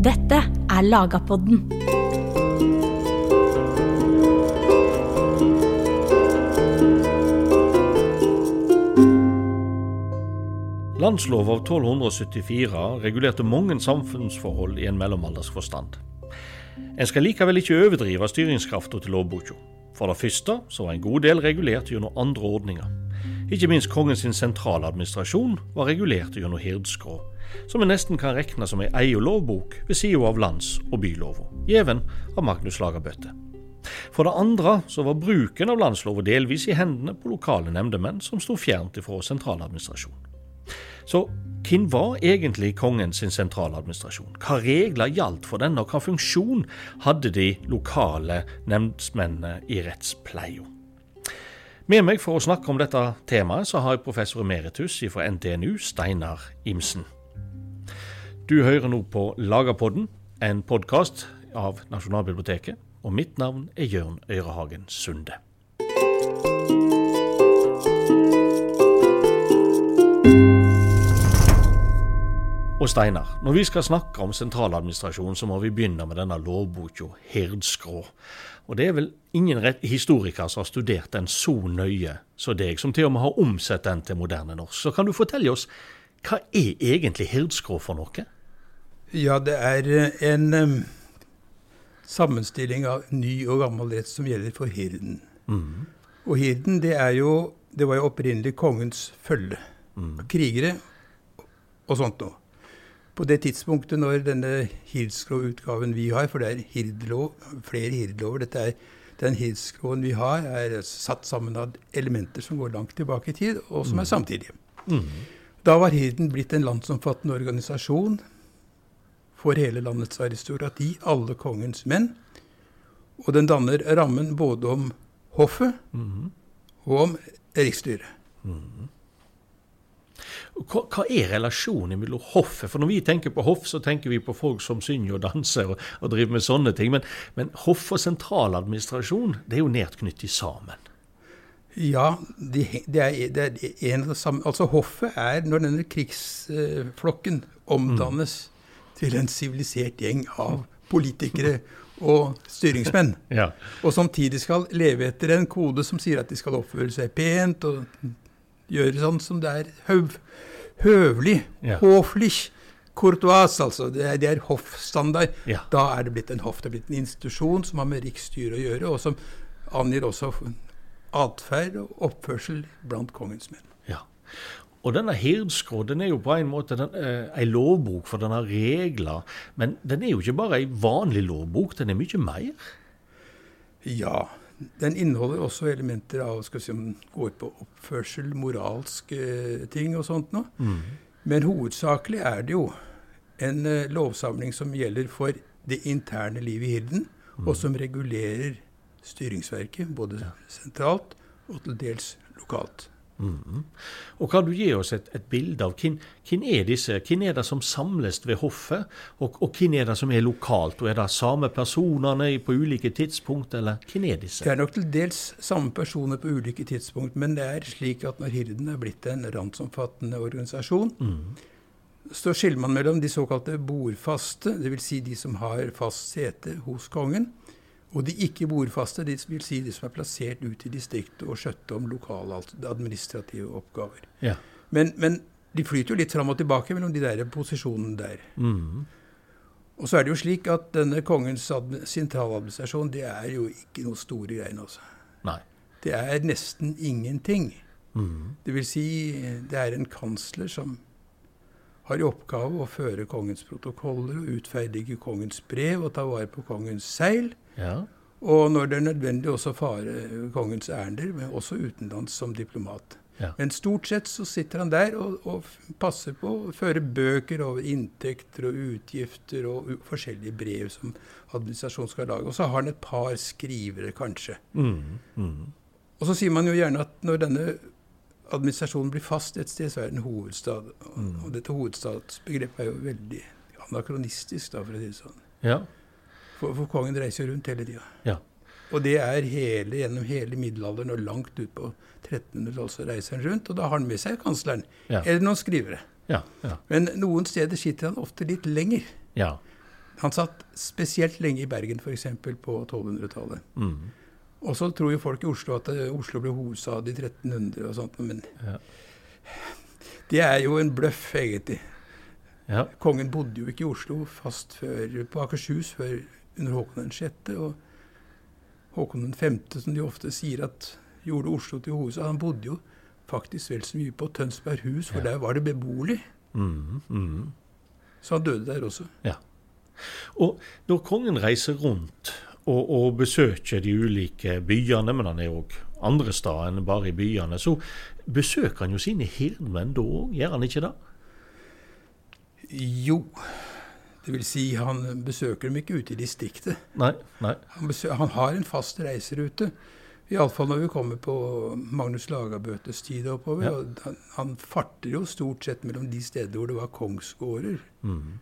Dette er Lagapodden. Landslov av 1274 regulerte mange samfunnsforhold i en mellomaldersk forstand. En skal likevel ikke overdrive styringskrafta til lovboka. For det første så var en god del regulert gjennom andre ordninger. Ikke minst kongens sentraladministrasjon var regulert gjennom hirdskrå, som en nesten kan regne som ei egen lovbok ved sida av lands- og bylova, gjeven av Magnus Lagerbøtte. For det andre så var bruken av landslova delvis i hendene på lokale nemndemenn som sto fjernt ifra sentraladministrasjon. Så hvem var egentlig kongen sin sentraladministrasjon? Hva regler gjaldt for denne, og hva funksjon hadde de lokale nemndsmennene i rettspleia? Med meg for å snakke om dette temaet, så har jeg professor emeritus fra NTNU, Steinar Imsen. Du hører nå på Lagerpodden, en podkast av Nasjonalbiblioteket, og mitt navn er Jørn Øyrehagen Sunde. Og Steinar, når vi skal snakke om sentraladministrasjon, så må vi begynne med denne lovboka Herdskrå. Og det er vel ingen historiker som har studert den så nøye som deg, som til og med har omsett den til moderne norsk. Så kan du fortelle oss, hva er egentlig Herdskrå for noe? Ja, det er eh, en sammenstilling av ny og gammel rett som gjelder for hirden. Mm. Og hirden, det er jo Det var jo opprinnelig kongens følge. Mm. Krigere og sånt noe på det tidspunktet når denne Hirdskrå-utgaven vi har, for det er hirdlov, flere hirdlover dette er, Den Hirdskråen vi har, er satt sammen av elementer som går langt tilbake i tid, og som er mm. samtidige. Mm. Da var hirden blitt en landsomfattende organisasjon for hele landets aristokrati, alle kongens menn. Og den danner rammen både om hoffet mm. og om riksstyret. Mm. Hva, hva, er relasjonen mellom hoffet? For når vi tenker på hoff, så tenker vi på folk som synger og danser og, og driver med sånne ting. Men, men hoff og sentraladministrasjon, det er jo nært knyttet sammen. Ja, det, de er, de er en av det samme Altså hoffet er når denne krigsflokken omdannes mm. Til en sivilisert gjeng av politikere og styringsmenn. ja. Og samtidig skal leve etter en kode som sier at de skal oppføre seg pent og gjøre sånn som det er høv, høvlig, ja. håflich, courtois, altså. Det er, det er hoffstandard. Ja. Da er det blitt en hoff. Det er blitt en institusjon som har med riksstyret å gjøre, og som angir også atferd og oppførsel blant kongens menn. Ja. Og denne Hirdskrå den er jo på en måte den, eh, en lovbok, for den har regler. Men den er jo ikke bare en vanlig lovbok, den er mye mer. Ja, den inneholder også elementer av skal vi si, går på oppførsel, moralske ting og sånt noe. Mm. Men hovedsakelig er det jo en eh, lovsamling som gjelder for det interne livet i hirden, mm. og som regulerer styringsverket, både ja. sentralt og til dels lokalt. Mm. Og Kan du gi oss et, et bilde av hvem, hvem, er disse? Hvem er det som samles ved hoffet, og, og hvem er det som er lokalt? Og Er det samme personene på ulike tidspunkt, eller hvem er disse? Det er nok til dels samme personer på ulike tidspunkt, men det er slik at når Hirden er blitt en randsomfattende organisasjon, mm. så skiller man mellom de såkalte bordfaste, dvs. Si de som har fast sete hos kongen, og de ikke bordfaste, det vil si de som er plassert ut i distriktet og skjøtte om lokale administrative oppgaver. Ja. Men, men, de flyter jo litt fram og tilbake mellom de der posisjonene der. Mm. Og så er det jo slik at denne kongens sentraladministrasjon, det er jo ikke noe store greiene, altså. Nei. Det er nesten ingenting. Mm. Det vil si, det er en kansler som har i oppgave å føre kongens protokoller og utferdige kongens brev og ta vare på kongens seil. Ja. Og når det er nødvendig, også fare kongens ærender, men også utenlands som diplomat. Ja. Men stort sett så sitter han der og, og, passer på å føre bøker over inntekter og utgifter og forskjellige brev som administrasjonen skal lage. Og så har han et par skrivere, kanskje. Mm, mm. Og så sier man jo gjerne at når denne administrasjonen blir fast et sted, så er det en hovedstad. Mm. Og dette hovedstadsbegrepet er jo veldig anakronistisk, da, for å si det sånn. Ja. For, for kongen reiser rundt hele tida. Ja. Og det er hele, gjennom hele middelalderen og langt ut på 1300-tallet så reiser han rundt. Og da har han med seg kansleren. Ja. Eller noen skrivere. Ja, ja. Men noen steder sitter han ofte litt lenger. Ja. Han satt spesielt lenge i Bergen, f.eks. på 1200-tallet. Mm. Og så tror jo folk i Oslo at eh, Oslo ble hovedstad i 1300 og sånt, men Ja. det er jo en bløff, egentlig. Ja. Kongen bodde jo ikke i Oslo fast før, på Akershus før under Håkon 6. Og Håkon 5., som de ofte sier at gjorde Oslo til hovedstad, han bodde jo faktisk vel så mye på Tønsberg hus, for Ja. der var det beboelig. Mm. Mm. Så han døde der også. Og når kongen reiser rundt og, og besøker de ulike byene, men han er òg andre steder enn bare i byene, så besøker han jo sine hirdmenn da òg, gjør han ikke det? Jo. Det vil si, han besøker dem ikke ute i distriktet. Nei, nei. Han, besøker, han har en fast reiserute. Iallfall når vi kommer på Magnus Lagabøtes tid oppover. Ja. Han, han farter jo stort sett mellom de steder hvor det var kongsgårder. Mm.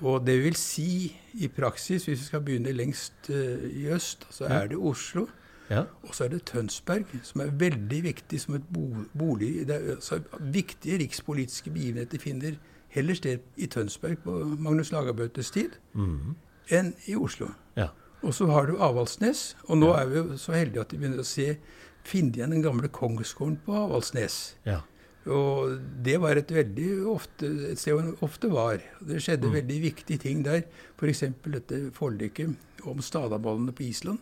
Og det vil si, i praksis, hvis vi skal begynne lengst uh, i øst, så er det Oslo. Ja. Og så er det Tønsberg, som er veldig viktig som et bo bolig. Det er, altså, viktige rikspolitiske begivenheter finner heller sted i Tønsberg på Magnus Lagabøtes tid Mm. enn i Oslo. Ja. Og så har du Avaldsnes, og nå Ja. er vi så heldige at vi begynner å se finne igjen den gamle kongsgården på Avaldsnes. Ja. Og det var et veldig ofte, et sted det ofte var. Det skjedde Mm. veldig viktige ting der. F.eks. dette forliket om Stadabollene på Island.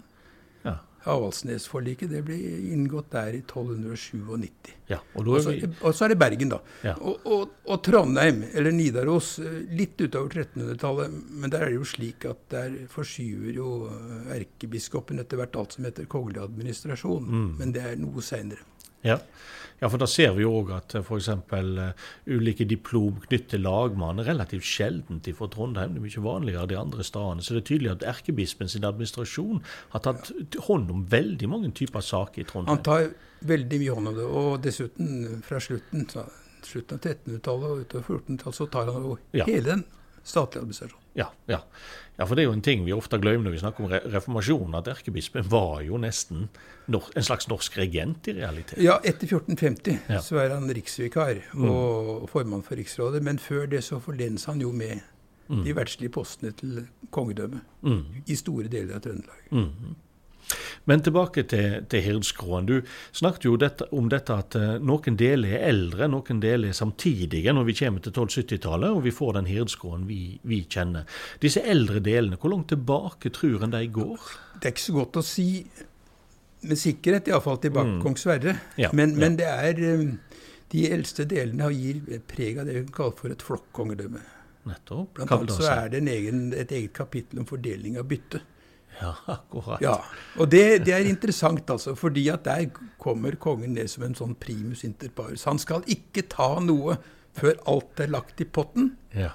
Ja. Avaldsnesforliket det ble inngått der i 1297. ja. Og er så, vi og så er det Bergen, da. Ja. Og, og, og Trondheim, eller Nidaros, litt utover 1300-tallet. Men der er det jo slik at der forskyver jo erkebiskopen etter hvert alt som heter kongelig administrasjon. Mm. Men det er noe seinere. Ja. ja, for da ser vi jo òg at f.eks. Uh, ulike diplom knyttet til lagmannen relativt sjeldent fra Trondheim. Det er mye vanligere de andre stedene. Så det er tydelig at erkebispen sin administrasjon har tatt hånd om veldig mange typer saker i Trondheim. Han tar veldig mye hånd om det. Og dessuten, fra slutten, slutten av 1300-tallet og utover 1400-tallet, så tar han jo Ja. hele den statlige administrasjon. Ja, ja. ja, for det er jo en ting vi ofte glemmer når vi snakker om re reformasjonen, at erkebispen var jo nesten en slags norsk regent i realiteten. Ja, etter 1450 Ja. så er han riksvikar Mm. og formann for riksrådet. Men før det så forlens han jo med Mm. de verdslige postene til kongedømmet Mm. i store deler av Trøndelag. Mm. Men tilbake til, til hirdskråen. Du snakket jo dette, om dette at eh, noen deler er eldre, noen deler er samtidige når vi kommer til 1270-tallet og vi får den hirdskråen vi, vi kjenner. Disse eldre delene, hvor langt tilbake tror en de går? Det er ikke så godt å si med sikkerhet, iallfall tilbake Mm. kong Sverre. Ja, men, ja. men det er um, de eldste delene gir preg av det hun kaller for et flokkongedømme. Nettopp. Blant annet så er det en egen, et eget kapittel om fordeling av bytte. Ja, akkurat. Ja, Og det, det er interessant, altså, fordi at der kommer kongen ned som en sånn primus inter pares. Han skal ikke ta noe før alt er lagt i potten. Ja.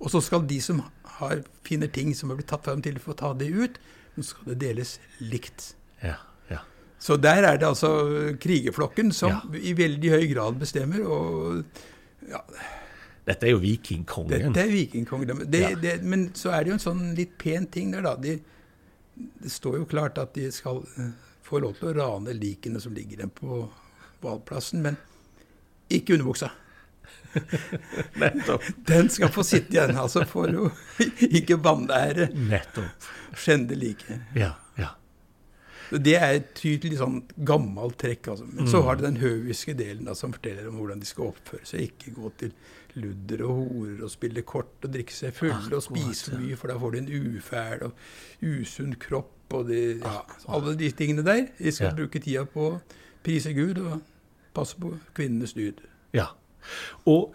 Og så skal de som har, finner ting som er blitt tatt fram til, få ta det ut. Men så skal det deles likt. Ja. ja. Så der er det altså krigerflokken som Ja. i veldig høy grad bestemmer. Og ja, Dette er jo vikingkongen. dette er vikingkongen. Det, Ja. det, men så er det jo en sånn litt pen ting der, da. De, det står jo klart at de skal eh, få lov til å rane likene som ligger igjen på valgplassen, men ikke underbuksa. Nettopp. Den skal få sitte igjen, altså for å ikke vanære Nettopp. skjende like. Ja. ja. Det er et tydelig sånn gammelt trekk. Altså. Men så Mm. har det den høviske delen da, som forteller om hvordan de skal oppføre seg. Ikke gå til ludder og horer og spille kort og drikke seg fulle og spise for mye, for da får de en ufæl og usunn kropp og de, ja, alle de tingene der. De skal Ja. bruke tida på å prise Gud og passe på kvinnenes dyd. Ja. Og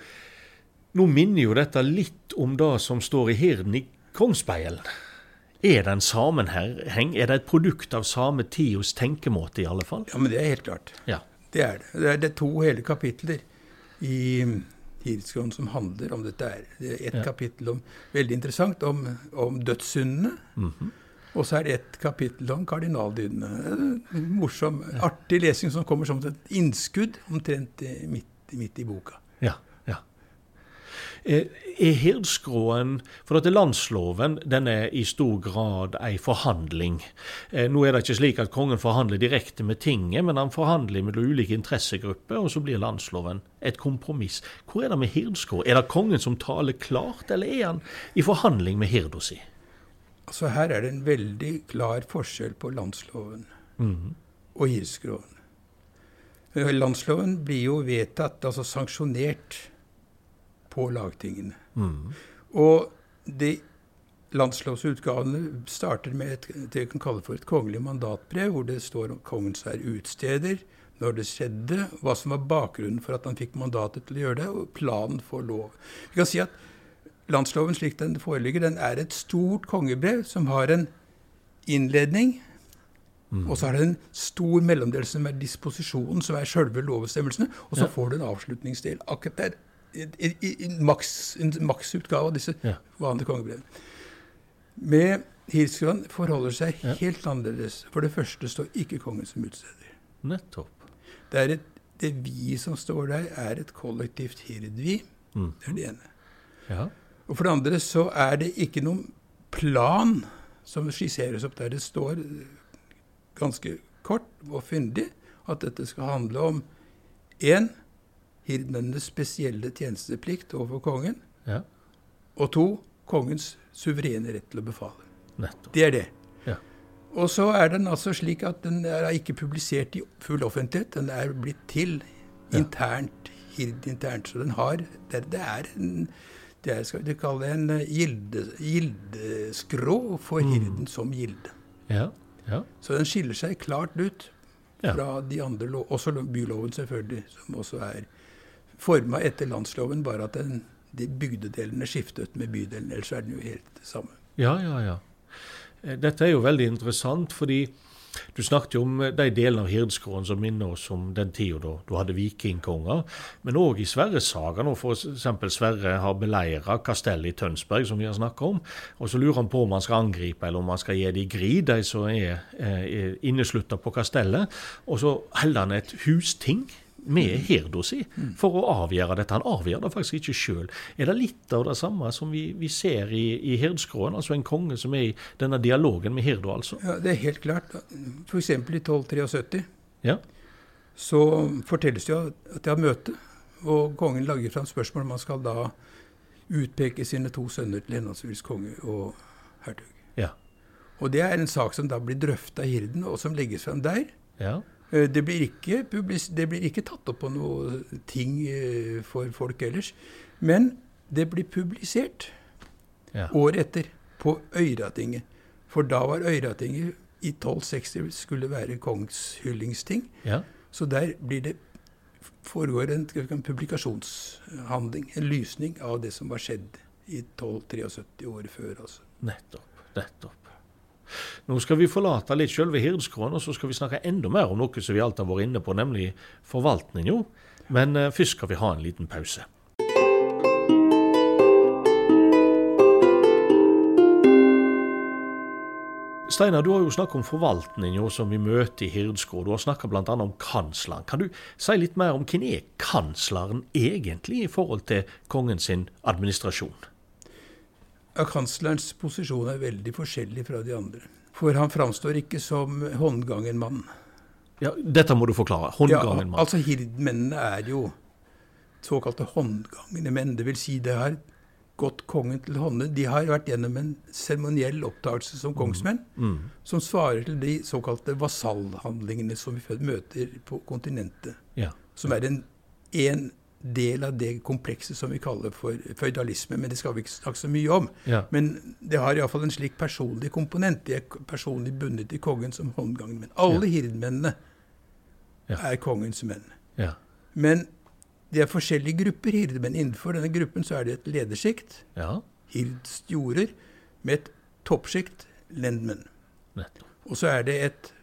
nå minner jo dette litt om det som står i Hirden i Kongsspeilen. Er det en sammenheng? Er det et produkt av same tids tenkemåte, i alle fall? Ja, men det er helt klart. Ja. Det er det. Det er, det to hele kapitler i Hirdsgården som handler om dette. her. Det er et Ja. kapittel om, veldig interessant om, om dødssyndene. Mhm. Og så er det et kapittel om kardinaldydene. En Morsom, artig lesing som kommer som et innskudd omtrent midt, midt i boka. Ja. Eh, er hirdskråen For at landsloven den er i stor grad ei forhandling. Eh, nå er det ikke slik at kongen forhandler direkte med tinget, men han forhandler mellom ulike interessegrupper, og så blir landsloven et kompromiss. Hvor er det med hirdskrå? Er det kongen som taler klart, eller er han i forhandling med hirda si? Altså Her er det en veldig klar forskjell på landsloven mm. og hirdskråen. Landsloven blir jo vedtatt, altså sanksjonert, på lagtingene. Mm. Og de landslovsutgavene starter med et, det vi kan kalle for et kongelig mandatbrev, hvor det står om kongens er utsteder, når det skjedde, hva som var bakgrunnen for at han fikk mandatet til å gjøre det, og planen for lov. Vi kan si at Landsloven slik den foreligger, den er et stort kongebrev som har en innledning, mm. og så er det en stor mellomdel som er disposisjonen, som er sjølve lovbestemmelsene, og så ja. får du en avslutningsdel. akkurat der i, i, en maksutgave av disse ja. vanlige kongebrevene. Med Hirschgården forholder seg ja. helt annerledes. For det første står ikke kongen som utsteder. Nettopp. Det, er et, det vi som står der, er et kollektivt hirdvi. Mm. Det er det ene. Ja. Og for det andre så er det ikke noen plan som skisseres opp der. Det står ganske kort og fyndig at dette skal handle om én hirdmennenes spesielle tjenesteplikt overfor kongen. Ja. Og to kongens suverene rett til å befale. Nettopp. Det er det. Ja. Og så er den altså slik at den er ikke publisert i full offentlighet. Den er blitt til internt, hird internt. Så den har Det, det er en det er, skal vi kalle en gilde, gildeskrå for mm. hirden som gilde. Ja, ja. Så den skiller seg klart ut fra ja. de andre også byloven selvfølgelig, som også er forma etter landsloven, bare at den, de bygdedelene skiftet med bydelen. Ellers er den jo helt det samme. Ja, ja, ja. Eh, dette er jo veldig interessant, fordi du snakket jo om eh, de delene av Hirdskråen som minner oss om den tida da du hadde vikingkonger. Men òg i Sverresagaen, og f.eks. Sverre har beleira kastellet i Tønsberg, som vi har snakka om. Og så lurer han på om han skal angripe, eller om han skal gi de gri, de som er, eh, er inneslutta på kastellet. Og så holder han et husting med herda si for å avgjøre dette. Han avgjør det faktisk ikke sjøl. Er det litt av det samme som vi, vi ser i, i Hirdskråen? Altså en konge som er i denne dialogen med herda, altså? Ja, det er helt klart. F.eks. i 1273 ja. så fortelles det at de har møte, og kongen lager fram spørsmål om han skal da utpeke sine to sønner til henholdsvis konge og hertug. Ja. Og det er en sak som da blir drøfta i hirden, og som legges fram der. Ja. Eh, det blir, ikke, det blir ikke tatt opp på noe ting eh, for folk ellers. Men det blir publisert ja. året etter på Øyratinget. For da var Øyratinget i 1260 skulle være kongshyllingsting. Ja. Så der blir det foregår en, en, publikasjonshandling, en lysning av det som var skjedd i 1273 året før. Altså. Nettopp. Nettopp. Nå skal vi forlate litt selve Hirdskråen, og så skal vi snakke enda mer om noe som vi alt har vært inne på, nemlig forvaltninga. Men uh, først skal vi ha en liten pause. Steinar, du har jo snakket om forvaltninga som vi møter i Hirdskå. Du har snakka bl.a. om kansleren. Kan du si litt mer om hvem er kansleren egentlig i forhold til kongens administrasjon? Ja, Kanslerens posisjon er veldig forskjellig fra de andre. For han framstår ikke som håndgangen mann. Ja, Dette må du forklare. Håndgangen mann. Ja, altså Hirdmennene er jo såkalte håndgangende menn. Det vil si det har gått kongen til hånde. De har vært gjennom en seremoniell opptakelse som kongsmenn, mm. Mm. som svarer til de såkalte vasallhandlingene som vi møter på kontinentet. Ja. Som er en, en del av det komplekset som vi kaller for føydalisme. Men det skal vi ikke snakke så mye om. Ja. Men det har iallfall en slik personlig komponent. De er personlig bundet til kongen som håndgangen. Men alle ja. hirdmennene ja. er kongens menn. Ja. Men det er forskjellige grupper hirdmenn. Innenfor denne gruppen så er det et ledersjikt, ja. hirdstjorer, med et toppsjikt, lendmenn. Og så er det et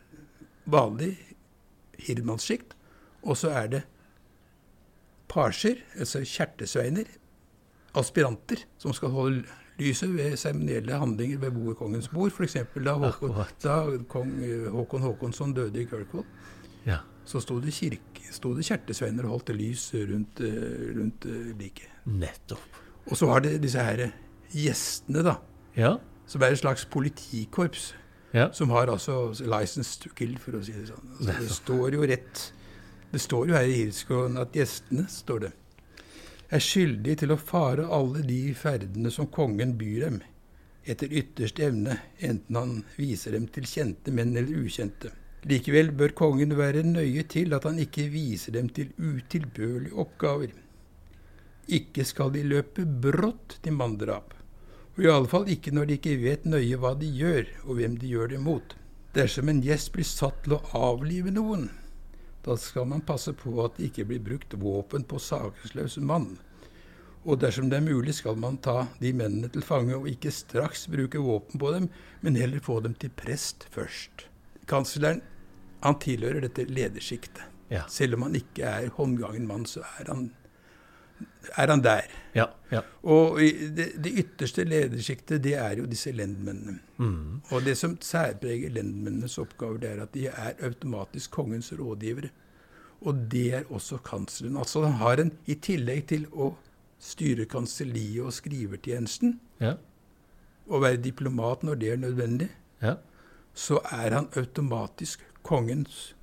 vanlig hirdmannssjikt, og så er det pasjer, altså kjertesveiner, aspiranter, som skal holde lyset ved seremonielle handlinger ved boerkongens bord. F.eks. Da, Håkon, da kong eh, Håkon Håkonsson døde i Kirkvoll. Ja. Så sto det, kirke, sto det kjertesveiner og holdt lys rundt, eh, rundt eh, liket. Nettopp. Og så har det disse her gjestene, da. Ja. Som er et slags politikorps. Ja. Som har altså 'license to kill', for å si det sånn. Altså, det står jo rett Det står jo her i Hirskogen at gjestene, står det, er skyldige til å fare alle de ferdene som kongen byr dem, etter ytterste evne, enten han viser dem til kjente menn eller ukjente. Likevel bør kongen være nøye til at han ikke viser dem til utilbørlige oppgaver. Ikke skal de løpe brått til manndrap, og i alle fall ikke når de ikke vet nøye hva de gjør, og hvem de gjør det mot. Dersom en gjest blir satt til å avlive noen, da skal man passe på at det ikke blir brukt våpen på sakesløs mann. Og dersom det er mulig, skal man ta de mennene til fange og ikke straks bruke våpen på dem, men heller få dem til prest først. Kansleren han tilhører dette ledersjiktet. Ja. Selv om han ikke er håndgangen mann, så er han, er han der. Ja. ja. Og det, det ytterste ledersjiktet, det er jo disse lendmennene. Mm. Og det som særpreger lendmennenes oppgaver, det er at de er automatisk kongens rådgivere. Og det er også kansleren. Altså han har en, I tillegg til å styre kanselliet og skrivertjenesten, Ja. og være diplomat når det er nødvendig, Ja. så er han automatisk kongens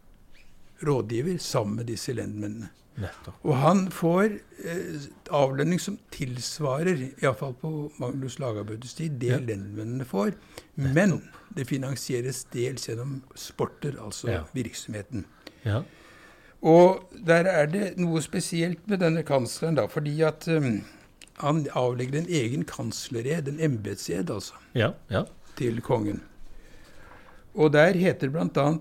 rådgiver sammen med disse lendmennene. Nettopp. Og han får eh, avlønning som tilsvarer, iallfall på Magnus Lagabøtes tid, det Ja. lendmennene får. Men det finansieres dels gjennom sporter, altså Ja. virksomheten. Ja. Og der er det noe spesielt med denne kansleren, da, fordi at um, han avlegger en egen kanslered, en embetsed, altså, Ja. Ja. til kongen. Og der heter det bl.a.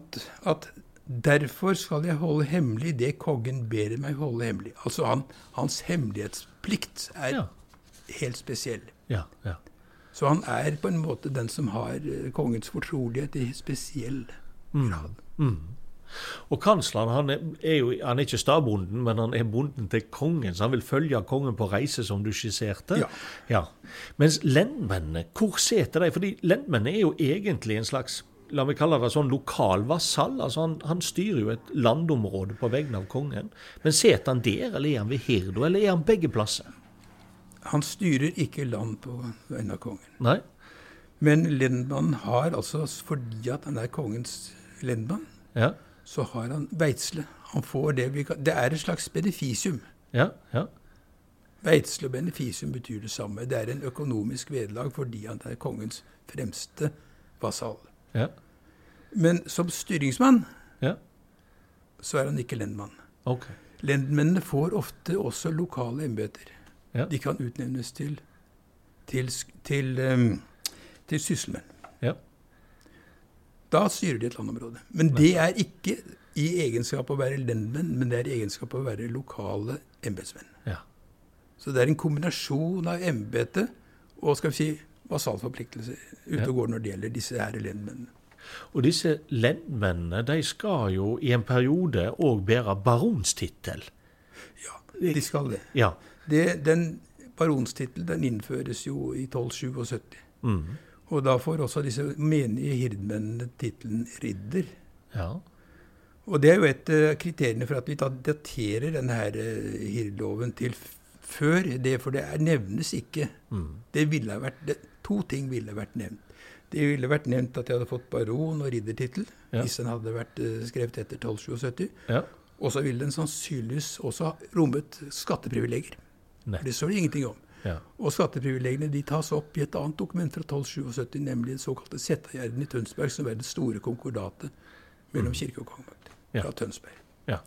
at derfor skal jeg holde hemmelig det kongen ber meg holde hemmelig. Altså han, hans hemmelighetsplikt er Ja. helt spesiell. Ja. ja. Så han er på en måte den som har eh, kongens fortrolighet i spesiell grad. Mm. Og kansleren han er, jo han er ikke stabonden, men han er bonden til kongen, så han vil følge kongen på reise, som du skisserte. Ja. Mens lendmennene, hvor sitter de? Fordi lendmennene er jo egentlig en slags La meg kalle det sånn lokal vasall. altså han, han styrer jo et landområde på vegne av kongen. Men sitter han der, eller er han ved Hirdo, eller er han begge plasser? Han styrer ikke land på vegne av kongen. Nei? Men lendmannen har altså, fordi at han er kongens lendmann, Ja? så har han veitsle. Han får det vi kan Det er et slags benefisium. Ja? Ja? Veitsle og benefisium betyr det samme. Det er en økonomisk vederlag fordi han er kongens fremste vasall. Ja? Men som styringsmann Ja? så er han ikke lendmann. Okay. Lendmennene får ofte også lokale embeter. Ja. De kan utnevnes til, til, til, um, til sysselmenn. Ja. Da styrer de et landområde. Men det er ikke i egenskap av å være lendmenn, men det er i egenskap av å være lokale embetsmenn. Ja. Så det er en kombinasjon av embete og skal vi si, vasallforpliktelser ute og går når det gjelder disse her lendmennene. Og disse lendmennene de skal jo i en periode òg bære baronstittel. Ja, de skal det. Ja. det den baronstittelen den innføres jo i 1277. Mm. Og da får også disse menige hirdmennene tittelen ridder. ja. Og det er jo et av kriteriene for at vi da daterer denne her hirdloven til før det, for det er, nevnes ikke. Mm. Det ville ha vært, det, to ting ville vært nevnt. Det ville vært nevnt at jeg hadde fått baron- og riddertittel Ja. hvis den hadde vært eh, skrevet etter 1277. ja. Og så ville den sannsynligvis også ha rommet skatteprivilegier. Nei. Det står det ingenting om. Ja. Og skatteprivilegiene de tas opp i et annet dokument fra 1277, nemlig den såkalte Settagjerden i Tønsberg, som er det store konkordatet mellom kirke og kongemakt Ja. fra Tønsberg. Ja.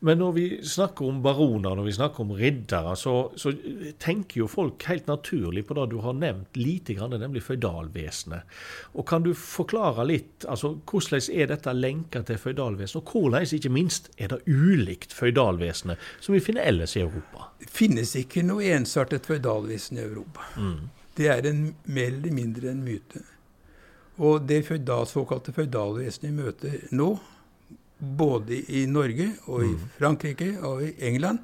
Men når vi snakker om baroner, når vi snakker om riddere, så, så tenker jo folk helt naturlig på det du har nevnt lite grann, nemlig føydalvesenet. Og kan du forklare litt, altså hvordan er dette lenka til føydalvesenet, og hvordan ikke minst er det ulikt føydalvesenet som vi finner ellers i Europa? Det finnes ikke noe ensartet føydalvesen i Europa. Det er en, mer eller mindre en myte. Og det såkalte føydalvesenet vi møter nå, både i Norge og i Frankrike og i England,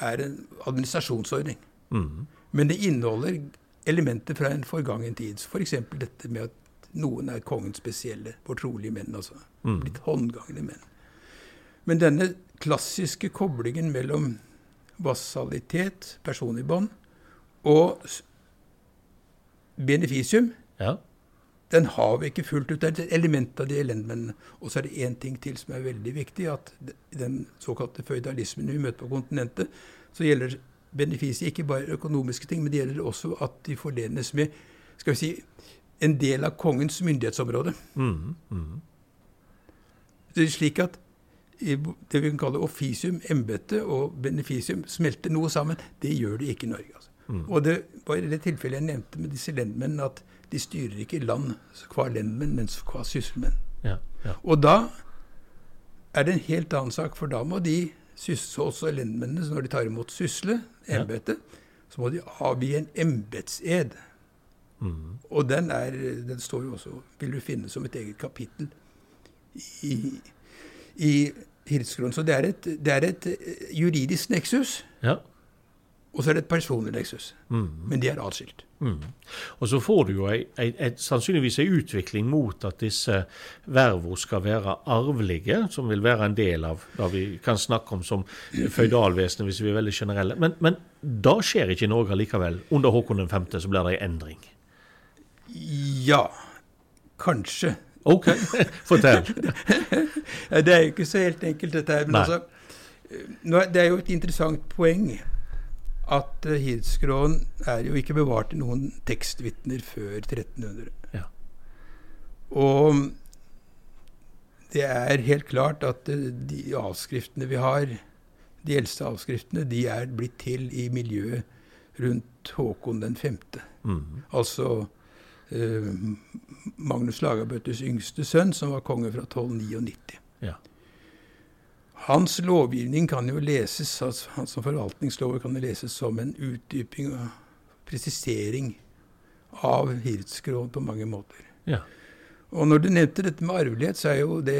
er en administrasjonsordning. Mm. Men det inneholder elementer fra en forgangen tid. F.eks. For dette med at noen er kongens spesielle, fortrolige menn. altså Mm. Blitt håndgangne menn. Men denne klassiske koblingen mellom vassalitet, personlig bånd, Og beneficium, Ja. Den har vi ikke fullt ut. Det er et element av de elendmennene. Og så er det én ting til som er veldig viktig. At den såkalte føydalismen vi møter på kontinentet, så gjelder benefiset ikke bare økonomiske ting, men det gjelder også at de forlenes med skal vi si, en del av kongens myndighetsområde. Mm, mm. Det er slik at i det vi kan kalle officium, embete og beneficium, smelter noe sammen. Det gjør det ikke i Norge. Altså. Mm. Og det var i det tilfellet jeg nevnte med disse lendmennene, at de styrer ikke land hva lemmen, men hva sysselmenn. Ja, ja. Og da er det en helt annen sak, for da må de sysse også lendmennene, når de tar imot sysle, Ja. så må de avgi en embetsed. Mm. Og den, er, den står jo også, vil du finne som et eget kapittel i, i Hirdsgrunnen. Så det er, et, det er et eh, juridisk neksus, ja. og så er det et personlig neksus. Mm. Men de er atskilt. Mm. Og så får du jo ei, ei, ei, sannsynligvis en utvikling mot at disse vervene skal være arvelige, som vil være en del av det vi kan snakke om som føydalvesenet, hvis vi er veldig generelle. Men, men da skjer ikke i Norge likevel. Under Håkon 5. så blir det en endring. Ja, kanskje. OK, fortell. Det er jo ikke så helt enkelt, dette her. Men Nei. altså, eh, det er jo et interessant poeng at uh, er jo ikke bevart i noen tekstvitner før 1300. Ja. Og det er helt klart at eh, de avskriftene vi har, de eldste avskriftene, de er blitt til i miljøet rundt Håkon den femte. Mm. Altså eh, Magnus Lagerbøttes yngste sønn, som var konge fra 1299. Ja. Hans lovgivning kan jo leses, altså hans som forvaltningslover kan jo leses som en utdyping og presisering av Hirdsgråden på mange måter. Ja. Og når du nevnte dette med arvelighet, så er jo det,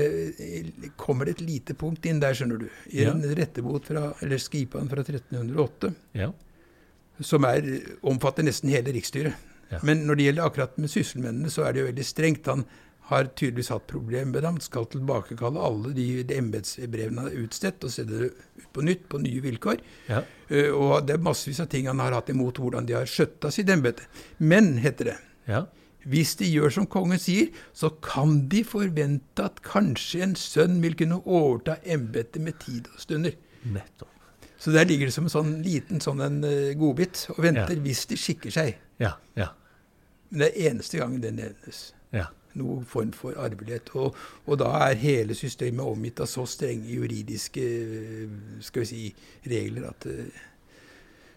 kommer det et lite punkt inn der, skjønner du. I Ja. en rettebot fra, eller Skipan fra 1308 Ja. som er, omfatter nesten hele riksstyret. Ja. Men når det gjelder akkurat med sysselmennene, så er det jo veldig strengt. Han har tydeligvis hatt problemer med dem, skal tilbakekalle alle de, de embetsbrevene han har utstedt, og sende det ut på nytt på nye vilkår. Ja. Uh, og det er massevis av ting han har hatt imot hvordan de har skjøtta sitt embete. Men, heter det, ja. hvis de gjør som kongen sier, så kan de forvente at kanskje en sønn vil kunne overta embetet med tid og stunder. Nettopp. Så der ligger det som en sånn liten sånn en uh, godbit og venter Ja. hvis de skikker seg. Ja. Ja. Men det er eneste gangen det nevnes. Ja. Noen form for arvelighet. Og, og da er hele systemet omgitt av så strenge juridiske eh, skal vi si, regler at det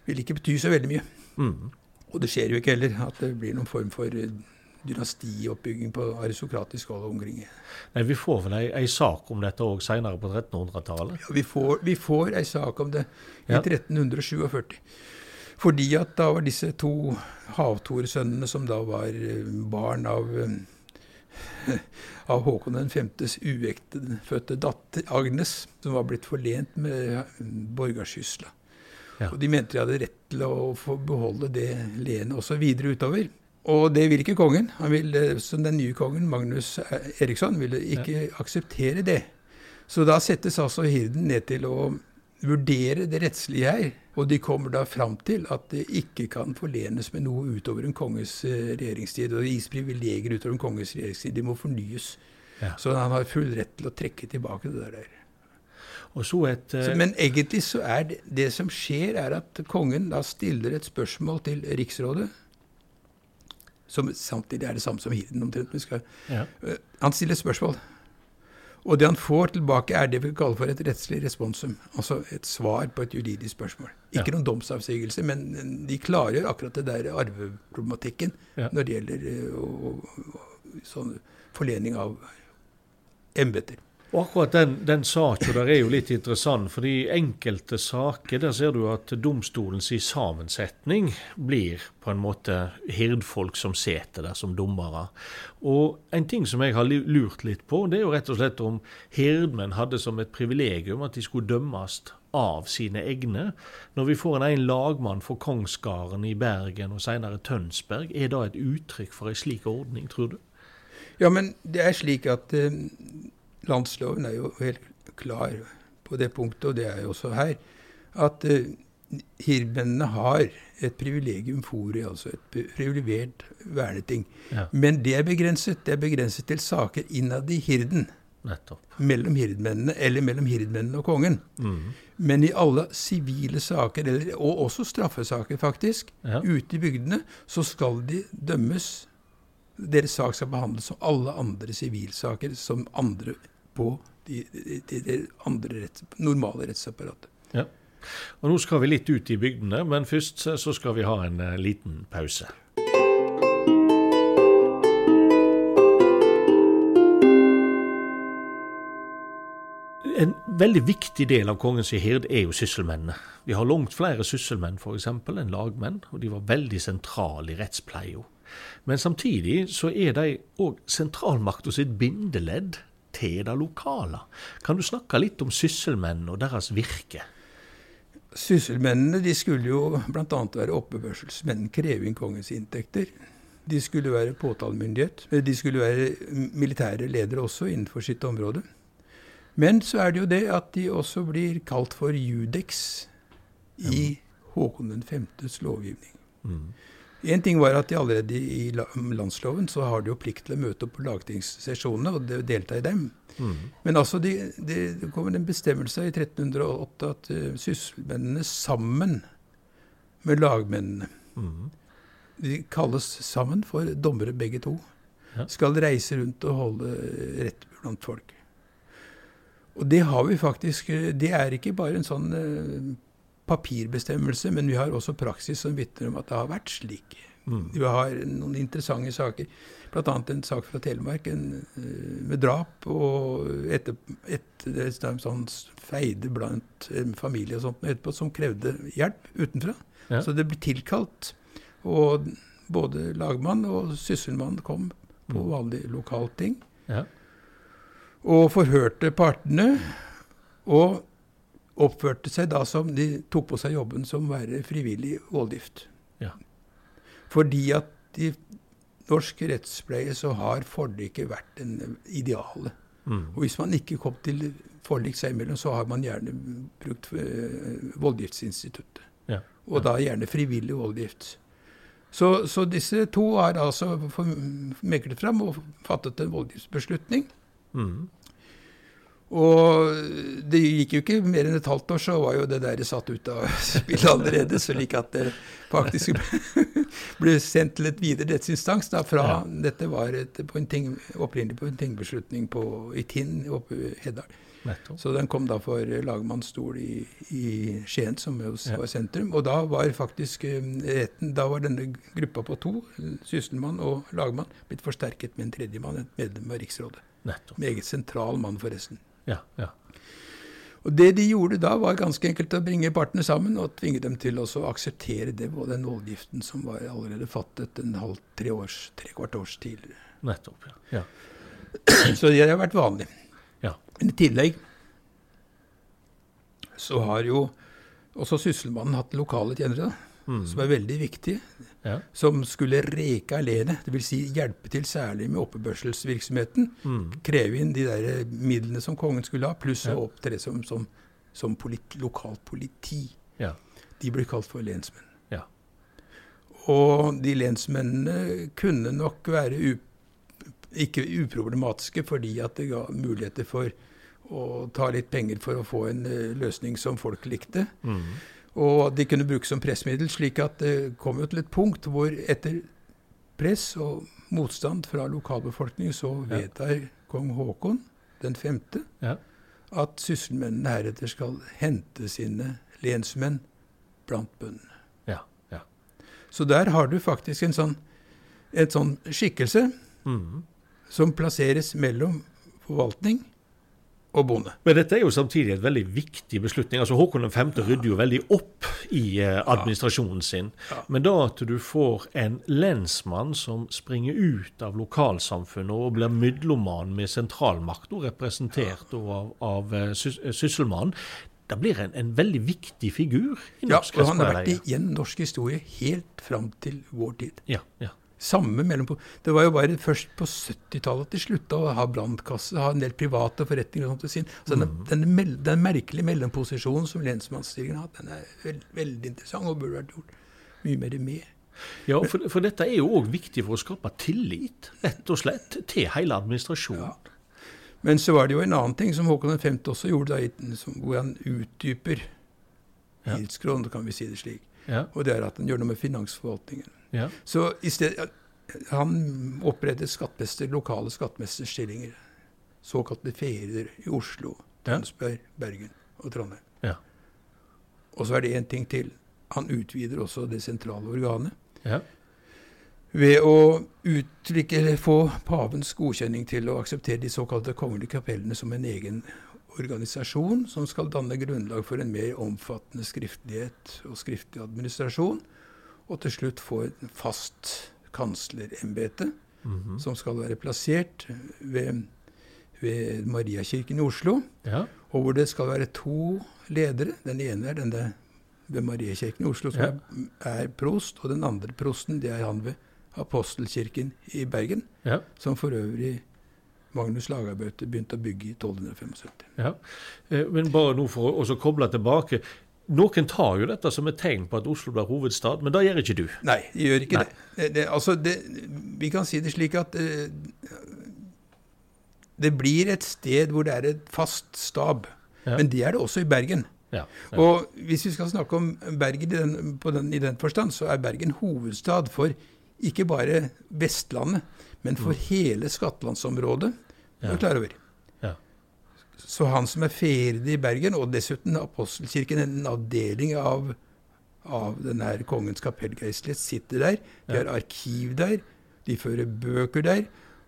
vil ikke bety så veldig mye. Mm. Og det skjer jo ikke heller at det blir noen form for eh, dynastioppbygging på aristokratisk hold omkring. Nei, Vi får vel ei, ei sak om dette òg seinere på 1300-tallet? Ja, vi, får, vi får ei sak om det i Ja. 1347. Fordi at da var disse to havtoresønnene, som da var eh, barn av av Håkon 5.s uektefødte datter Agnes, som var blitt forlent med borgerskyssla. Ja. Og de mente de hadde rett til å få beholde det lenet også videre utover. Og det ville ikke kongen. Han ville, som den nye kongen, Magnus Eriksson, ville ikke akseptere det. Så da settes altså hirden ned til å vurdere det rettslige her. Og de kommer da fram til at det ikke kan forlenes med noe utover en konges eh, regjeringstid. Og det gis privilegier utover en konges regjeringstid. De må fornyes. Ja. Så han har full rett til å trekke tilbake det der. Og så et eh, Så, men egentlig så er det, det som skjer, er at kongen da stiller et spørsmål til riksrådet. Som samtidig er det samme som hirden, omtrent. ja. Eh, Han stiller spørsmål. Og det han får tilbake, er det vi kaller for et rettslig responsum. Altså et svar på et juridisk spørsmål. Ikke Ja. noen domsavsigelse, men de klargjør akkurat det der arveproblematikken Ja. når det gjelder eh, å- å- å- sånn forlening av embeter. Og akkurat den, den saken der er jo litt interessant, for i enkelte saker der ser du at domstolens sammensetning blir på en måte hirdfolk som sitter der som dommere. Og en ting som jeg har lurt litt på, det er jo rett og slett om hirdmenn hadde som et privilegium at de skulle dømmes av sine egne. Når vi får en egen lagmann for Kongsgarden i Bergen og senere Tønsberg, er det et uttrykk for en slik ordning, tror du? Ja, men det er slik at eh, landsloven er jo helt klar på det punktet, og det er jo også her, at uh, hirdmennene har et privilegium fori, altså et privilegert verneting. Ja. Men det er begrenset. Det er begrenset til saker innad i hirden. Nettopp. Mellom hirdmennene, eller mellom hirdmennene og kongen. Mm. Men i alle sivile saker, eller, og også straffesaker faktisk, Ja. ute i bygdene, så skal de dømmes Deres sak skal behandles som alle andre sivilsaker, som andre på de, de, de, normale rettsapparatet. Ja. Og nå skal vi litt ut i bygdene, men først så skal vi ha en eh, liten pause. En veldig viktig del av kongens hird er jo sysselmennene. Vi har langt flere sysselmenn eksempel, enn lagmenn, og de var veldig sentrale i rettspleia. Men samtidig så er de òg sentralmakta sitt bindeledd til det lokale. Kan du snakke litt om sysselmenn og deres virke? Sysselmennene de skulle jo bl.a. være oppbevarselsmenn, kreve inn kongens inntekter. De skulle være påtalemyndighet. De skulle være militære ledere også innenfor sitt område. Men så er det jo det at de også blir kalt for judex i Håkon 5.s lovgivning. Mm. En ting var at de allerede i landsloven så har de jo plikt til å møte opp på lagtingssesjonene og de- delta i dem. Mm. Men altså, de, de, det kommer en bestemmelse i 1308 at uh, sysselmennene sammen med lagmennene Mm. De kalles sammen for dommere begge to. Ja. Skal reise rundt og holde rett blant folk. Og det har vi faktisk eh, Det er ikke bare en sånn eh, papirbestemmelse, men vi har også praksis som vitner om at det har vært slik. Mm. Vi har noen interessante saker, bl.a. en sak fra Telemark en, eh, med drap. Og etter, etter et sånn feide blant en familie og sånt etterpå som krevde hjelp utenfra. Ja. Så det ble tilkalt. Og både lagmann og sysselmann kom på Mm. vanlig lokalting Ja. og forhørte partene. Og oppførte seg da som de tok på seg jobben som å være frivillig voldgift. Ja. Fordi at i norsk rettspleie så har forliket vært en ideale. Mm. Og hvis man ikke kom til forlik seg imellom, så har man gjerne brukt eh, voldgiftsinstituttet. Ja. Og da gjerne frivillig voldgift. Så, så disse to har altså meklet fram og fattet en voldgiftsbeslutning. Mm. Og det gikk jo ikke mer enn et halvt år, så var jo det der satt ut av spillet allerede. Slik at det faktisk ble sendt til et videre rettsinstans da, fra Ja. Dette var et, på en ting, opprinnelig på en tingbeslutning på, i Tinn oppe i Heddal. Så den kom da for lagmannsstol i, i Skien, som jo Ja. var sentrum. Og da var faktisk eh, retten Da var denne gruppa på to, sysselmann og lagmann, blitt forsterket med en tredjemann, et medlem av riksrådet. Nettopp. Meget sentral mann, forresten. Ja, ja. Og Det de gjorde da, var ganske enkelt å bringe partene sammen og tvinge dem til å akseptere det, og den voldgiften som var allerede fattet en halv, tre, års, tre kvart års tidligere. Nettopp. Ja. ja. Så det har vært vanlig. Ja. Men i tillegg så har jo også sysselmannen hatt lokale tjenere, Mm. som er veldig viktige. Ja. Som skulle reke alene, dvs. Si hjelpe til særlig med oppebørselsvirksomheten. Mm. Kreve inn de der midlene som kongen skulle ha, pluss Ja. å opptre som, som, som polit, lokalt politi. Ja. De ble kalt for lensmenn. Ja. Og de lensmennene kunne nok være u, ikke uproblematiske fordi at det ga muligheter for å ta litt penger for å få en eh, løsning som folk likte. Mm. Og de kunne brukes som pressmiddel, slik at det kom jo til et punkt hvor etter press og motstand fra lokalbefolkningen så Ja. vedtar kong Haakon den femte Ja. at sysselmennene heretter skal hente sine lensmenn blant bøndene. Ja. Ja. Så der har du faktisk en sånn, et sånn skikkelse Mm. som plasseres mellom forvaltning og bonde. Men dette er jo samtidig et veldig viktig beslutning. Altså Håkon 5. rydder jo veldig opp i eh, administrasjonen sin. Men da at du får en lensmann som springer ut av lokalsamfunnet og blir mellommann med sentralmakt, og representert av, av eh, eh, sysselmannen, da blir en en veldig viktig figur i norsk Ja, og han har vært igjen norsk historie helt fram til vår tid. Ja, ja. Samme mellom, Det var jo bare først på 70-tallet at de slutta å ha brannkasse, ha en del private forretninger og sånt til sin. Så Mm. den, den merkelige mellomposisjonen som lensmannsstillingen har hatt, den er veld, veldig interessant og burde vært gjort mye mer med. Ja, for, for dette er jo òg viktig for å skape tillit, rett og slett, til hele administrasjonen. Ja. Men så var det jo en annen ting som Håkon 5. også gjorde, da, hvor han utdyper Ja. Hildskron, kan vi si det slik. Ja, Og det er at han gjør noe med finansforvaltningen. ja, Så i sted, han opprettet skattmester, lokale skattmesterstillinger. Såkalte ferier i Oslo. Tønsberg, Bergen og Trondheim. Ja. Og så er det én ting til. Han utvider også det sentrale organet. ja. Ved å uttrykke, få pavens godkjenning til å akseptere de såkalte kongelige kapellene som en egen organisasjon som skal danne grunnlag for en mer omfattende skriftlighet og skriftlig administrasjon. Og til slutt få et fast kanslerembete mhm, som skal være plassert ved, ved Mariakirken i Oslo. ja. Og hvor det skal være to ledere. Den ene er denne ved Mariakirken i Oslo, som Ja. er, er prost. Og den andre prosten det er han ved Apostelkirken i Bergen, ja. som for øvrig Magnus Lagerbøte begynte å bygge i 1275. Ja, eh, Men bare nå for å også koble tilbake. Noen tar jo dette som et tegn på at Oslo blir hovedstad, men det gjør ikke du. Nei, jeg gjør ikke Nei. det. det, altså det. Vi kan si det slik at eh, det blir et sted hvor det er et fast stab. Ja. Men det er det også i Bergen. Ja, ja. Og hvis vi skal snakke om Bergen i den, på den, i den forstand, så er Bergen hovedstad for ikke bare Vestlandet, men for hele skattelandsområdet. Mm. Er klar over. Så han som er ferdig i Bergen, og dessuten Apostelkirken, en avdeling av, av den her Kongens kapellgeistlighet, sitter der. De har arkiv der. De fører bøker der.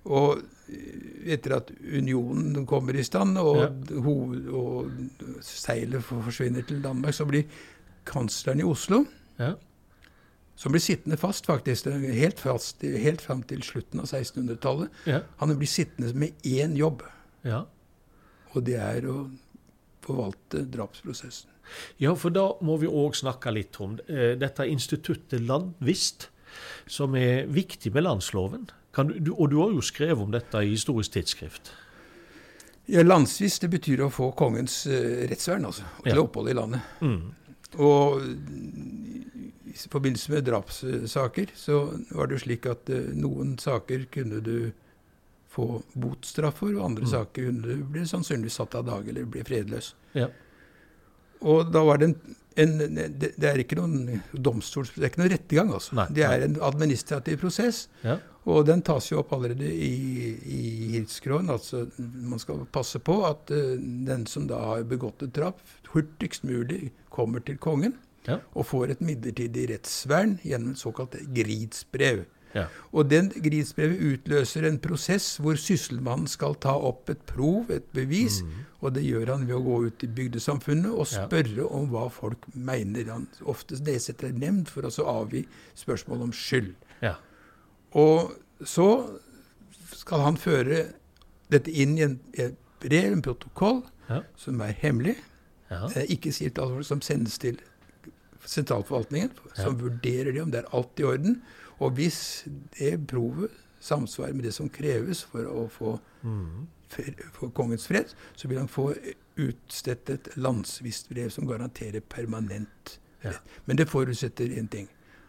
Og eh, etter at unionen kommer i stand, og, Ja. og seilet forsvinner til Danmark, så blir kansleren i Oslo Ja. Som blir sittende fast, faktisk, helt, fast, helt fram til slutten av 1600-tallet. Ja. Han blir sittende med én jobb, Ja. og det er å forvalte drapsprosessen. ja, for da må vi òg snakke litt om eh, dette instituttet Landvist, som er viktig med landsloven. Kan du, du, og du har jo skrevet om dette i Historisk tidsskrift. Ja, Landsvist det betyr å få kongens uh, rettsvern, altså, til Ja. opphold i landet. Mm. Og i forbindelse med drapssaker så var det jo slik at eh, noen saker kunne du få botstraff for, og andre Mm. saker kunne du bli sannsynligvis satt av dag eller bli fredløs. Ja. Og da var det en, en det, det er ikke noen domstols... Det er ikke noen rettergang, altså. Nei, det er en administrativ prosess. Ja. Og den tas jo opp allerede i, i Hirtskråen. Altså, man skal passe på at uh, den som da har begått et drap, hurtigst mulig kommer til kongen Ja. og får et midlertidig rettsvern gjennom et såkalt gridsbrev. Ja. Og den gridsbrevet utløser en prosess hvor sysselmannen skal ta opp et prov, et bevis, og det gjør han ved å gå ut i bygdesamfunnet og Ja. spørre om hva folk mener. Han ofte nedsetter en nemnd for å så avgi spørsmål om skyld. Ja. Og så skal han føre dette inn i en, en brev, en protokoll, Ja. som er hemmelig. Ja. Det er ikke folk, alvor, som sendes til sentralforvaltningen, som vurderer det om det er alt i orden. Og hvis det provet samsvarer med det som kreves for å få Mm. for kongens fred, så vil han få utstedt et landsvisstbrev som garanterer permanent Ja. Men det forutsetter én ting.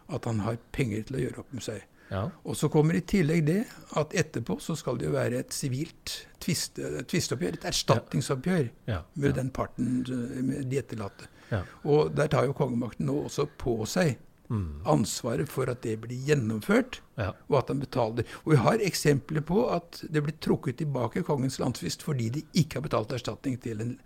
At han har penger til å gjøre opp med seg. Ja. Og så kommer i tillegg det at etterpå så skal det jo være et sivilt tviste- tvisteoppgjør, et erstatningsoppgjør Ja. med Ja. den parten, eh, med de etterlatte. Ja. Og der tar jo kongemakten nå også på seg Mm. ansvaret for at det blir gjennomført, Ja. og at han betaler. Og vi har eksempler på at det blir trukket tilbake kongens landsvist fordi de ikke har betalt erstatning til en,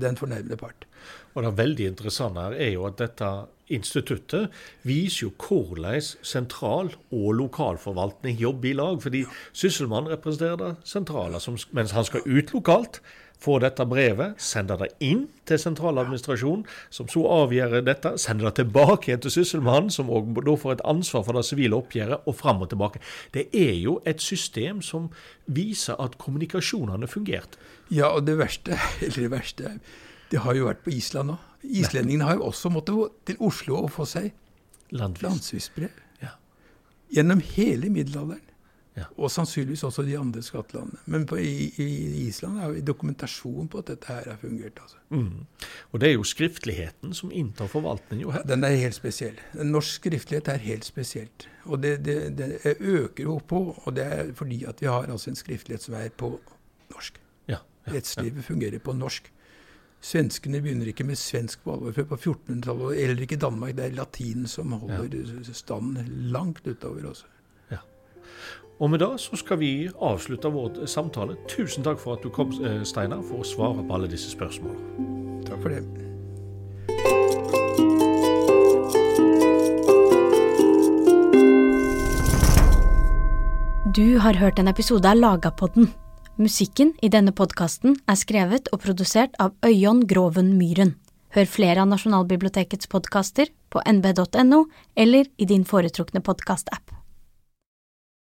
den fornærmede part. Og det veldig interessante her er jo at dette instituttet viser jo hvordan sentral- og lokalforvaltning jobber i lag. Fordi sysselmannen representerer det sentrale, som, mens han skal ut lokalt, få dette brevet, sender det inn til sentraladministrasjonen, som så avgjør dette, sender det tilbake igjen til sysselmannen, som også da får et ansvar for det sivile oppgjøret, og fram og tilbake. Det er jo et system som viser at kommunikasjonene fungerte. Ja, og det verste, eller det verste er, det har jo vært på Island òg. Islendingene har jo også måttet gå til Oslo og få seg Landvis. landsvisbrev. Ja. Gjennom hele middelalderen. Ja. Og sannsynligvis også de andre skattelandene. Men på, i, i Island har vi dokumentasjon på at dette her har fungert. altså. Mm. Og det er jo skriftligheten som inntar forvaltningen jo her. Den er helt spesiell. Norsk skriftlighet er helt spesielt. Og det, det, det øker jo på, og det er fordi at vi har altså en skriftlighet som er på norsk. Ja, ja, Rettslivet fungerer på norsk. Svenskene begynner ikke med svensk på alvor før på 1400-tallet, eller ikke Danmark. Det er latinen som holder standen langt utover også. Og med det så skal vi avslutte vår samtale. Tusen takk for at du kom, eh, Steinar, for å svare på alle disse spørsmålene. Takk for det. Du har hørt en episode av Lagapodden. Musikken i denne podkasten er skrevet og produsert av Øyon Groven Myhren. Hør flere av Nasjonalbibliotekets podkaster på nb.no eller i din foretrukne podkastapp.